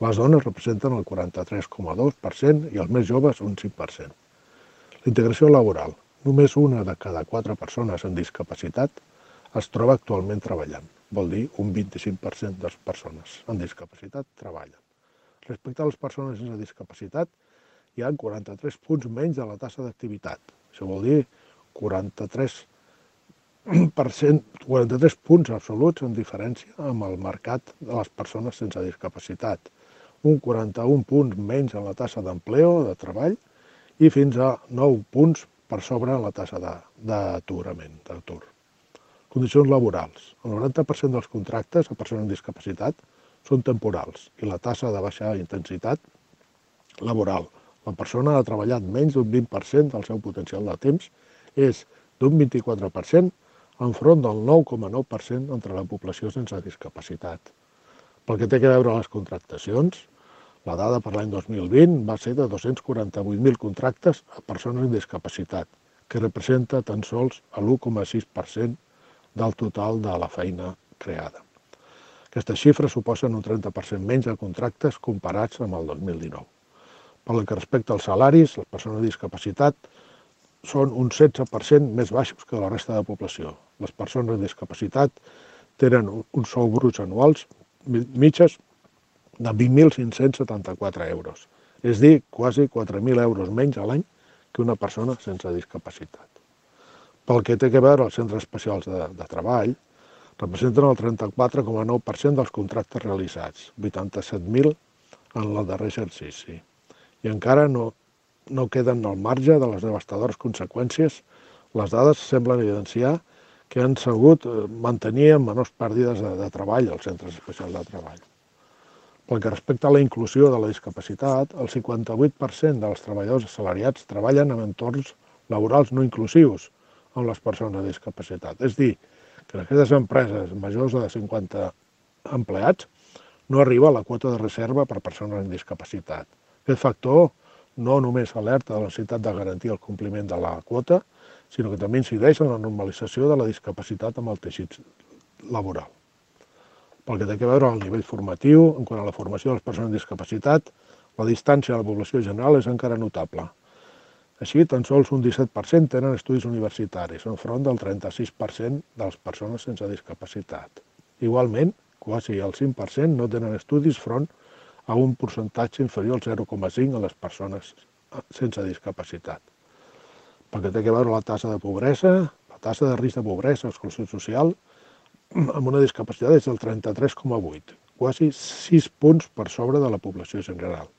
Les dones representen el 43,2% i els més joves un 5%. La integració laboral. Només una de cada quatre persones amb discapacitat es troba actualment treballant. Vol dir un 25% de les persones amb discapacitat treballen. Respecte a les persones sense discapacitat, hi ha 43 punts menys de la tassa d'activitat. Això vol dir 43 43 punts absoluts en diferència amb el mercat de les persones sense discapacitat, un 41 punts menys en la tassa d'empleo, de treball, i fins a 9 punts per sobre la tassa d'aturament, d'atur. Condicions laborals. El 90% dels contractes a persones amb discapacitat són temporals i la tassa de baixa intensitat laboral. La persona ha treballat menys d'un 20% del seu potencial de temps, és d'un 24% enfront del 9,9% entre la població sense discapacitat. Pel que té a veure les contractacions, la dada per l'any 2020 va ser de 248.000 contractes a persones amb discapacitat, que representa tan sols l'1,6% del total de la feina creada. Aquestes xifres suposen un 30% menys de contractes comparats amb el 2019. Per que respecta als salaris, les persones amb discapacitat són un 16% més baixos que la resta de la població. Les persones amb discapacitat tenen un sou bruts anuals mitges de 20.574 euros, és dir, quasi 4.000 euros menys a l'any que una persona sense discapacitat. Pel que té a veure els centres especials de, de treball, representen el 34,9% dels contractes realitzats, 87.000 en el darrer exercici. I encara no, no queden al marge de les devastadores conseqüències. Les dades semblen evidenciar que han sabut eh, mantenir amb menors pèrdides de, de treball als centres especials de treball. Pel que respecta a la inclusió de la discapacitat, el 58% dels treballadors assalariats treballen en entorns laborals no inclusius, amb les persones amb discapacitat. És dir, que en aquestes empreses majors de 50 empleats no arriba a la quota de reserva per persones amb discapacitat. Aquest factor no només alerta de la necessitat de garantir el compliment de la quota, sinó que també incideix en la normalització de la discapacitat amb el teixit laboral. Pel que té a veure al nivell formatiu, en quant a la formació de les persones amb discapacitat, la distància a la població general és encara notable. Així, tan sols un 17% tenen estudis universitaris, enfront del 36% de les persones sense discapacitat. Igualment, quasi el 5% no tenen estudis front a un percentatge inferior al 0,5 a les persones sense discapacitat. Pel que té a veure la tassa de pobresa, la tassa de risc de pobresa exclusió social, amb una discapacitat és del 33,8, quasi 6 punts per sobre de la població general.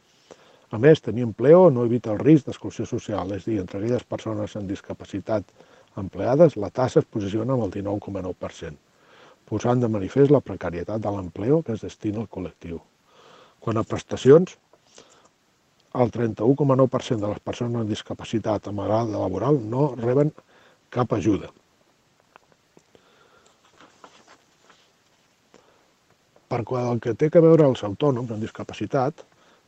A més, tenir empleo no evita el risc d'exclusió social, és dir, entre aquelles persones amb discapacitat empleades, la tassa es posiciona amb el 19,9%, posant de manifest la precarietat de l'empleo que es destina al col·lectiu. Quan a prestacions, el 31,9% de les persones amb discapacitat amb laboral no reben cap ajuda. Per qual que té a veure els autònoms amb discapacitat,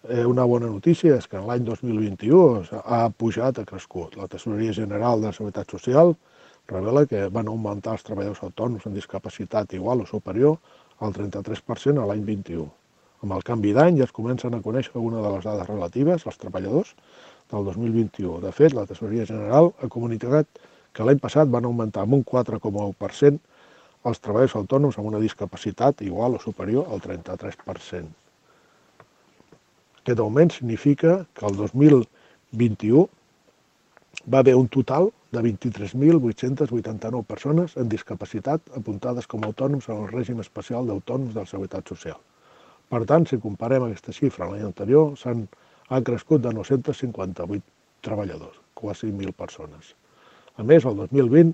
Eh, una bona notícia és que l'any 2021 ha pujat, ha crescut. La Tesoreria General de la Seguretat Social revela que van augmentar els treballadors autònoms amb discapacitat igual o superior al 33% a l'any 21. Amb el canvi d'any ja es comencen a conèixer alguna de les dades relatives als treballadors del 2021. De fet, la Tesoreria General ha comunicat que l'any passat van augmentar amb un 4,1% els treballadors autònoms amb una discapacitat igual o superior al 33%. Aquest augment significa que el 2021 va haver un total de 23.889 persones amb discapacitat apuntades com a autònoms en el règim especial d'autònoms de la Seguretat Social. Per tant, si comparem aquesta xifra a l'any anterior, s'han ha crescut de 958 treballadors, quasi 1.000 persones. A més, el 2020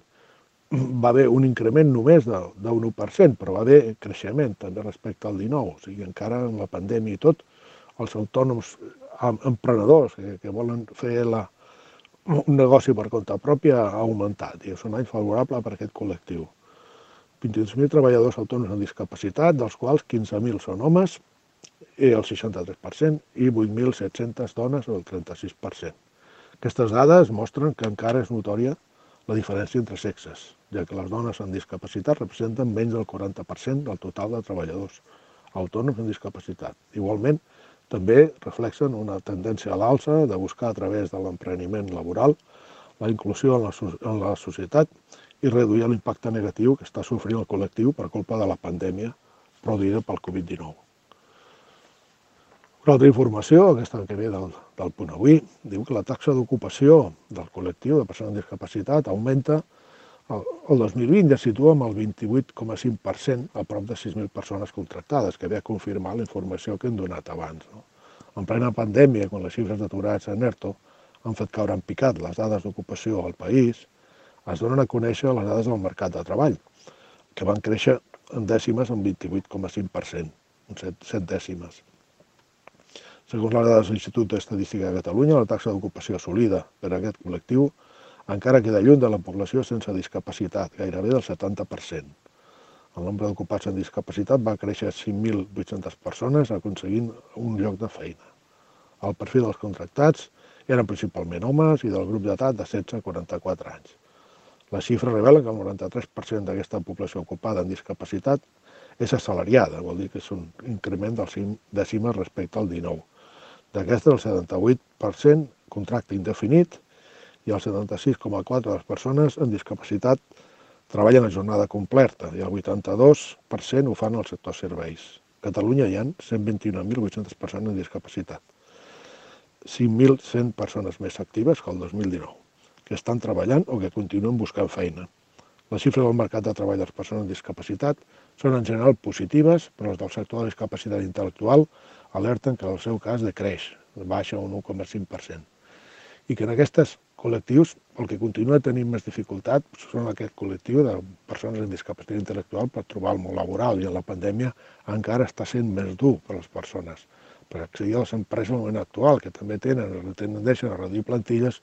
va haver un increment només d'un 1%, però va haver creixement també respecte al 19, o sigui, encara amb la pandèmia i tot, els autònoms emprenedors que, que volen fer la, un negoci per compte pròpia ha augmentat i és un any favorable per aquest col·lectiu. 22.000 treballadors autònoms amb discapacitat, dels quals 15.000 són homes, i el 63%, i 8.700 dones, el 36%. Aquestes dades mostren que encara és notòria la diferència entre sexes, ja que les dones amb discapacitat representen menys del 40% del total de treballadors autònoms amb discapacitat. Igualment, també reflexen una tendència a l'alça de buscar a través de l'empreniment laboral la inclusió en la, en la societat i reduir l'impacte negatiu que està sofrint el col·lectiu per culpa de la pandèmia produïda pel Covid-19. Una altra informació, aquesta que ve del, del punt avui, diu que la taxa d'ocupació del col·lectiu de persones amb discapacitat augmenta el, el 2020 ja situa amb el 28,5% a prop de 6.000 persones contractades, que ve a confirmar la informació que hem donat abans. No? En plena pandèmia, quan les xifres d'aturats en ERTO han fet caure en picat les dades d'ocupació al país, es donen a conèixer les dades del mercat de treball, que van créixer en dècimes en 28,5%, en 7, 7 dècimes. Segons les dades de l'Institut d'Estadística de Catalunya, la taxa d'ocupació assolida per a aquest col·lectiu encara queda lluny de la població sense discapacitat, gairebé del 70%. El nombre d'ocupats amb discapacitat va créixer a 5.800 persones aconseguint un lloc de feina. El perfil dels contractats eren principalment homes i del grup d'edat de 16 a 44 anys. La xifra revela que el 93% d'aquesta població ocupada en discapacitat és assalariada, vol dir que és un increment del 5 dècimes respecte al 19. D'aquesta, el 78% contracte indefinit i el 76,4% de les persones amb discapacitat treballen a jornada completa i el 82% ho fan al sector serveis. A Catalunya hi ha 121.800 persones amb discapacitat, 5.100 persones més actives que el 2019 que estan treballant o que continuen buscant feina. Les xifres del mercat de treball de les persones amb discapacitat són en general positives, però les del sector de discapacitat intel·lectual alerten que el seu cas decreix, baixa un 1,5%. I que en aquests col·lectius el que continua tenint més dificultat són aquest col·lectiu de persones amb discapacitat intel·lectual per trobar el món laboral i la pandèmia encara està sent més dur per a les persones per accedir a les empreses en el moment actual, que també tenen, tendeixen a reduir plantilles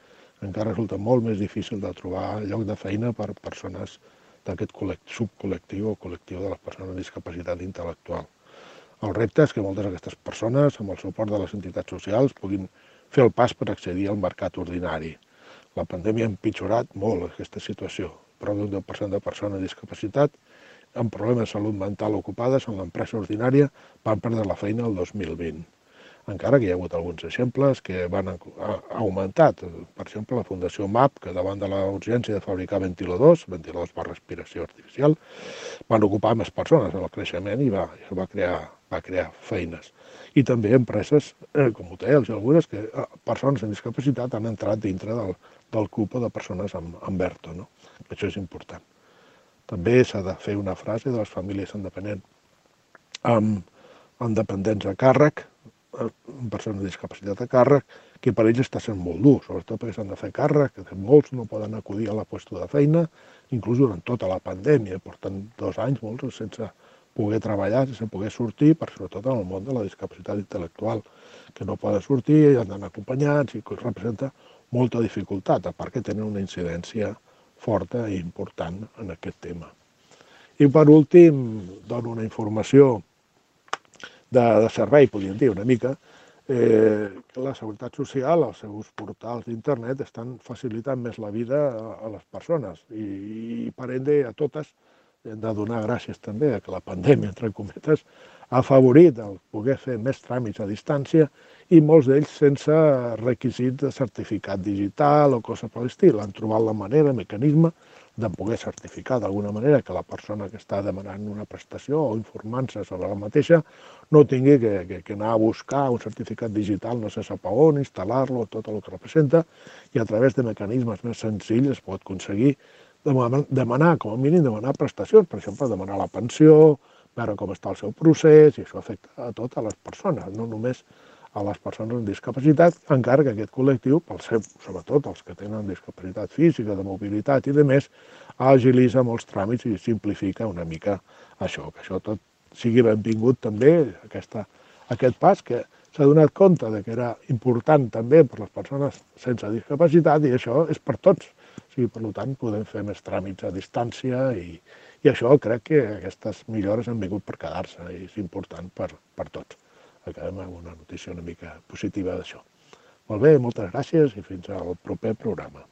encara resulta molt més difícil de trobar lloc de feina per persones d'aquest subcol·lectiu o col·lectiu de les persones amb discapacitat intel·lectual. El repte és que moltes d'aquestes persones, amb el suport de les entitats socials, puguin fer el pas per accedir al mercat ordinari. La pandèmia ha empitjorat molt aquesta situació. Prou d'un 10% de persones amb discapacitat amb problemes de salut mental ocupades en l'empresa ordinària van perdre la feina el 2020 encara que hi ha hagut alguns exemples que van augmentat. Per exemple, la Fundació MAP, que davant de la urgència de fabricar ventiladors, ventiladors per respiració artificial, van ocupar més persones en el creixement i va, va, crear, va crear feines. I també empreses eh, com hotels i algunes que eh, persones amb discapacitat han entrat dintre del, del cupo de persones amb, amb ERTO. No? Això és important. També s'ha de fer una frase de les famílies independents amb, amb dependents a càrrec, persones amb discapacitat a càrrec, que per ells està sent molt dur, sobretot perquè s'han de fer càrrec, que molts no poden acudir a la qüestió de feina, inclús durant tota la pandèmia, porten dos anys molts sense poder treballar, sense poder sortir, per sobretot en el món de la discapacitat intel·lectual, que no poden sortir, han d'anar acompanyats, i que representa molta dificultat, a part que tenen una incidència forta i important en aquest tema. I per últim, dono una informació de, de servei, podríem dir, una mica, eh, que la Seguretat Social, els seus portals d'internet, estan facilitant més la vida a, a les persones i, i per ende a totes hem de donar gràcies també a que la pandèmia, entre cometes, afavorit el poder fer més tràmits a distància i molts d'ells sense requisit de certificat digital o cosa per l'estil. Han trobat la manera, el mecanisme de poder certificar d'alguna manera que la persona que està demanant una prestació o informant-se sobre la mateixa no tingui que, que, que anar a buscar un certificat digital no sé sap on, instal·lar-lo, tot el que representa, i a través de mecanismes més senzills es pot aconseguir demanar, com a mínim, demanar prestacions, per exemple, demanar la pensió, veure com està el seu procés, i això afecta a totes les persones, no només a les persones amb discapacitat, encara que aquest col·lectiu, pel seu, sobretot els que tenen discapacitat física, de mobilitat i de més, agilitza molts tràmits i simplifica una mica això, que això tot sigui benvingut també, aquesta, aquest pas que s'ha donat compte de que era important també per les persones sense discapacitat i això és per tots. O sigui, per tant, podem fer més tràmits a distància i, i això crec que aquestes millores han vingut per quedar-se i és important per, per tots. Acabem amb una notícia una mica positiva d'això. Molt bé, moltes gràcies i fins al proper programa.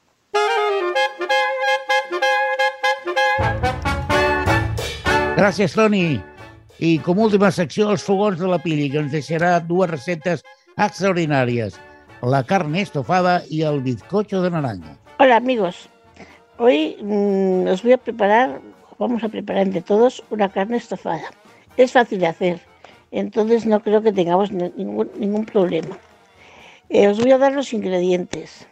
Gràcies, Toni. I com última secció, els fogons de la Pili, que ens deixarà dues receptes extraordinàries. La carne estofada y el bizcocho de naranja. Hola amigos, hoy mmm, os voy a preparar, vamos a preparar entre todos una carne estofada. Es fácil de hacer, entonces no creo que tengamos ningún, ningún problema. Eh, os voy a dar los ingredientes.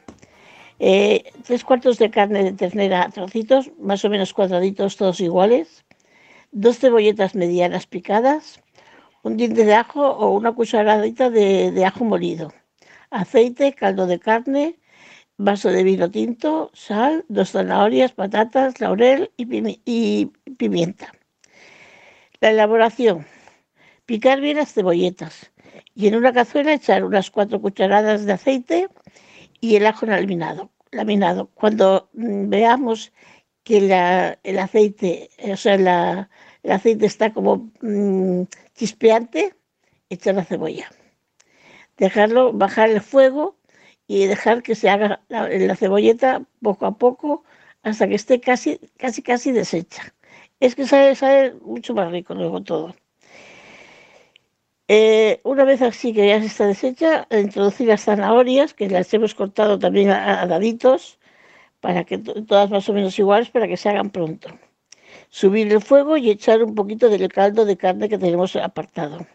Eh, tres cuartos de carne de ternera trocitos, más o menos cuadraditos, todos iguales. Dos cebolletas medianas picadas. Un diente de ajo o una cucharadita de ajo molido. Aceite, caldo de carne, vaso de vino tinto, sal, dos zanahorias, patatas, laurel y, pimi y pimienta. La elaboración. Picar bien las cebolletas y en una cazuela echar unas cuatro cucharadas de aceite y el ajo laminado. laminado. Cuando mm, veamos que el aceite, o sea, el aceite está como mmm, chispeante, echar la cebolla. Dejarlo, bajar el fuego y dejar que se haga la, la, cebolleta poco a poco hasta que esté casi, casi, casi deshecha. Es que sale, sale mucho más rico luego todo. Eh, una vez así que ya está deshecha, introducir las zanahorias, que las hemos cortado también a, a daditos, para que todas más o menos iguales, para que se hagan pronto. Subir el fuego y echar un poquito del caldo de carne que tenemos apartado.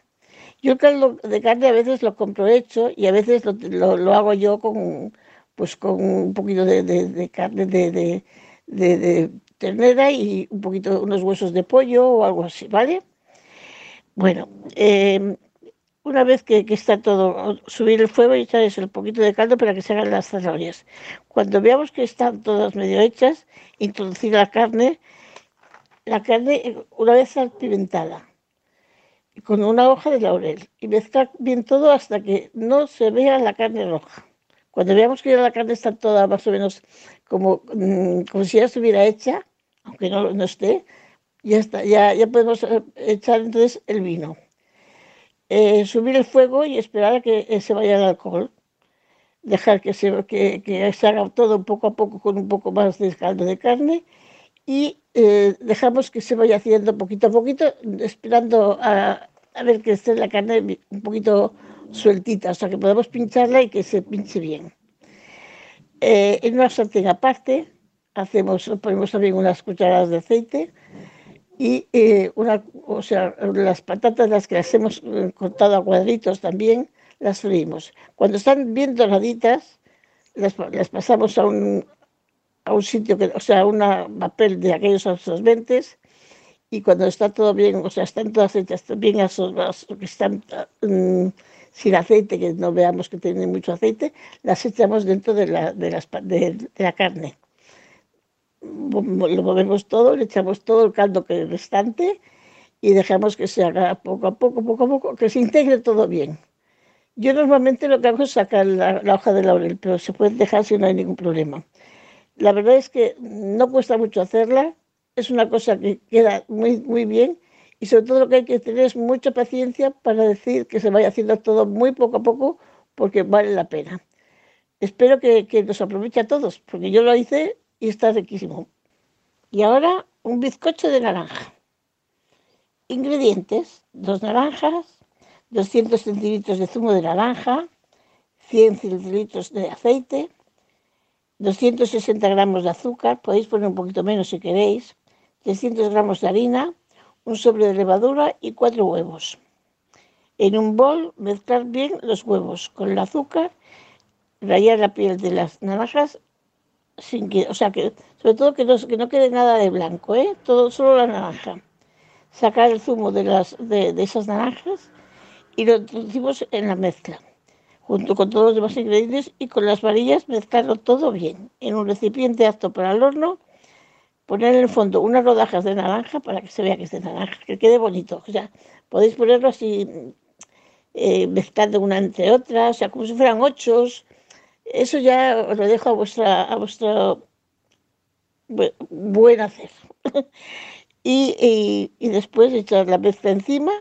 Yo el caldo de carne a veces lo compro hecho y a veces lo, lo, lo hago yo con, pues con un poquito de, de, de carne de, de, ternera y un poquito, unos huesos de pollo o algo así, ¿vale? Bueno, eh, una vez que, que, está todo, subir el fuego y echar el poquito de caldo para que se hagan las zanahorias. Cuando veamos que están todas medio hechas, introducir la carne, la carne una vez salpimentada, con una hoja de laurel y mezclar bien todo hasta que no se vea la carne roja. Cuando veamos que la carne está toda más o menos como, mm, como si ya estuviera hecha, aunque no, no esté, ya está, ya, ya podemos echar entonces el vino. Eh, subir el fuego y esperar a que se vaya el alcohol. Dejar que se, que, que se haga todo poco a poco con un poco más de caldo de carne y eh, dejamos que se vaya haciendo poquito a poquito, esperando a, a, ver que esté la carne un poquito sueltita, o sea que podamos pincharla y que se pinche bien. Eh, en una sartén aparte, hacemos, ponemos también unas cucharadas de aceite y eh, una, o sea, las patatas, las que las hemos cortado a cuadritos también, las freímos. Cuando están bien doraditas, las, las pasamos a un, a un sitio, que, o sea, un papel de aquellos absorbentes y cuando está todo bien, o sea, están todas hechas bien absorbadas, que están um, sin aceite, que no veamos que tienen mucho aceite, las echamos dentro de la, de las, de, la carne lo movemos todo, le echamos todo el caldo que es restante y dejamos que se haga poco a poco, poco a poco, que se integre todo bien. Yo normalmente lo que hago es sacar la, la hoja de laurel, pero se puede dejar si no hay ningún problema. La verdad es que no cuesta mucho hacerla, es una cosa que queda muy, muy bien y sobre todo lo que hay que tener es mucha paciencia para decir que se vaya haciendo todo muy poco a poco porque vale la pena. Espero que, que nos aproveche a todos, porque yo lo hice y está riquísimo. Y ahora un bizcocho de naranja. Ingredientes, dos naranjas, 200 centilitros de zumo de naranja, 100 centilitros de aceite, 260 gramos de azúcar, podéis poner un poquito menos si queréis, 300 gramos de harina, un sobre de levadura y cuatro huevos. En un bol mezclar bien los huevos con el azúcar, rayar la piel de las naranjas sin que, o sea, que sobre todo que no, que no quede nada de blanco, ¿eh? Todo, solo la naranja. Sacar el zumo de, las, de, de esas naranjas y lo introducimos en la mezcla, junto con todos los demás ingredientes y con las varillas mezclarlo todo bien en un recipiente apto para el horno poner en el fondo unas rodajas de naranja para que se vea que es de naranja, que quede bonito. O sea, podéis ponerlo así, eh, mezclando una entre otras, o sea, como si fueran ochos. Eso ya os lo dejo a vuestra, a vuestro bu- buen hacer. y- y después echar la mezcla encima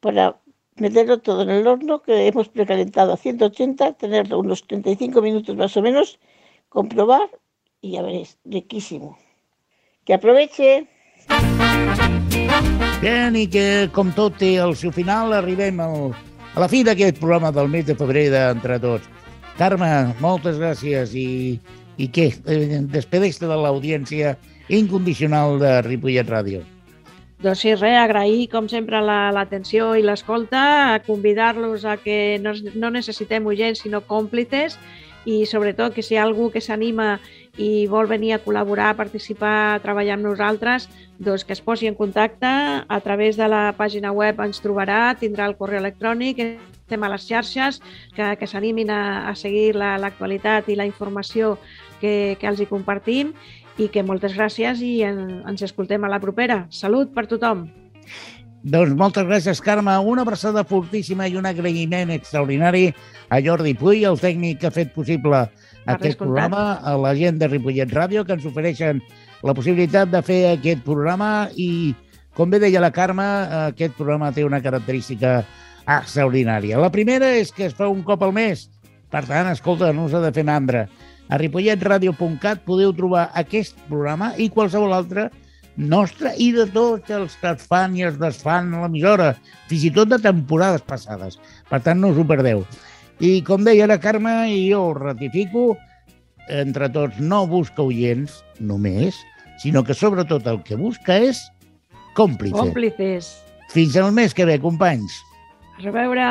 para meterlo todo en el horno que hemos precalentado a 180, tenerlo unos 35 minutos más o menos, comprobar y ya veréis, riquísimo. Que aproveche. Bien, i que, com tot té el seu final, arribem al, a la fi d'aquest programa del mes de febrer d'Entre Tots. Carme, moltes gràcies i, i què? Eh, Despedeix-te de l'audiència incondicional de Ripollet Ràdio. Doncs sí, res, agrair com sempre la- l'atenció i l'escolta, convidar-los a que no, no necessitem oients sinó còmplices i sobretot que si hi ha algú que s'anima i vol venir a col·laborar, a participar, a treballar amb nosaltres, doncs que es posi en contacte. A través de la pàgina web ens trobarà, tindrà el correu electrònic, estem a les xarxes, que, que s'animin a, a seguir la- l'actualitat i la informació que, que els hi compartim i que moltes gràcies i en, ens escoltem a la propera. Salut per tothom! Doncs moltes gràcies, Carme. Una abraçada fortíssima i un agraïment extraordinari a Jordi Puy, el tècnic que ha fet possible aquest descomptat. programa, a la gent de Ripollet Ràdio, que ens ofereixen la possibilitat de fer aquest programa i, com bé deia la Carme, aquest programa té una característica extraordinària. La primera és que es fa un cop al mes. Per tant, escolta, no s'ha de fer mandra. A ripolletradio.cat podeu trobar aquest programa i qualsevol altre nostre i de tots els que es fan i es desfan a l'emissora, fins i tot de temporades passades. Per tant, no us ho perdeu. I com deia la Carme, i jo ho ratifico, entre tots no busca oients només, sinó que sobretot el que busca és còmplice. Còmplices. Fins al mes que ve, companys. A reveure.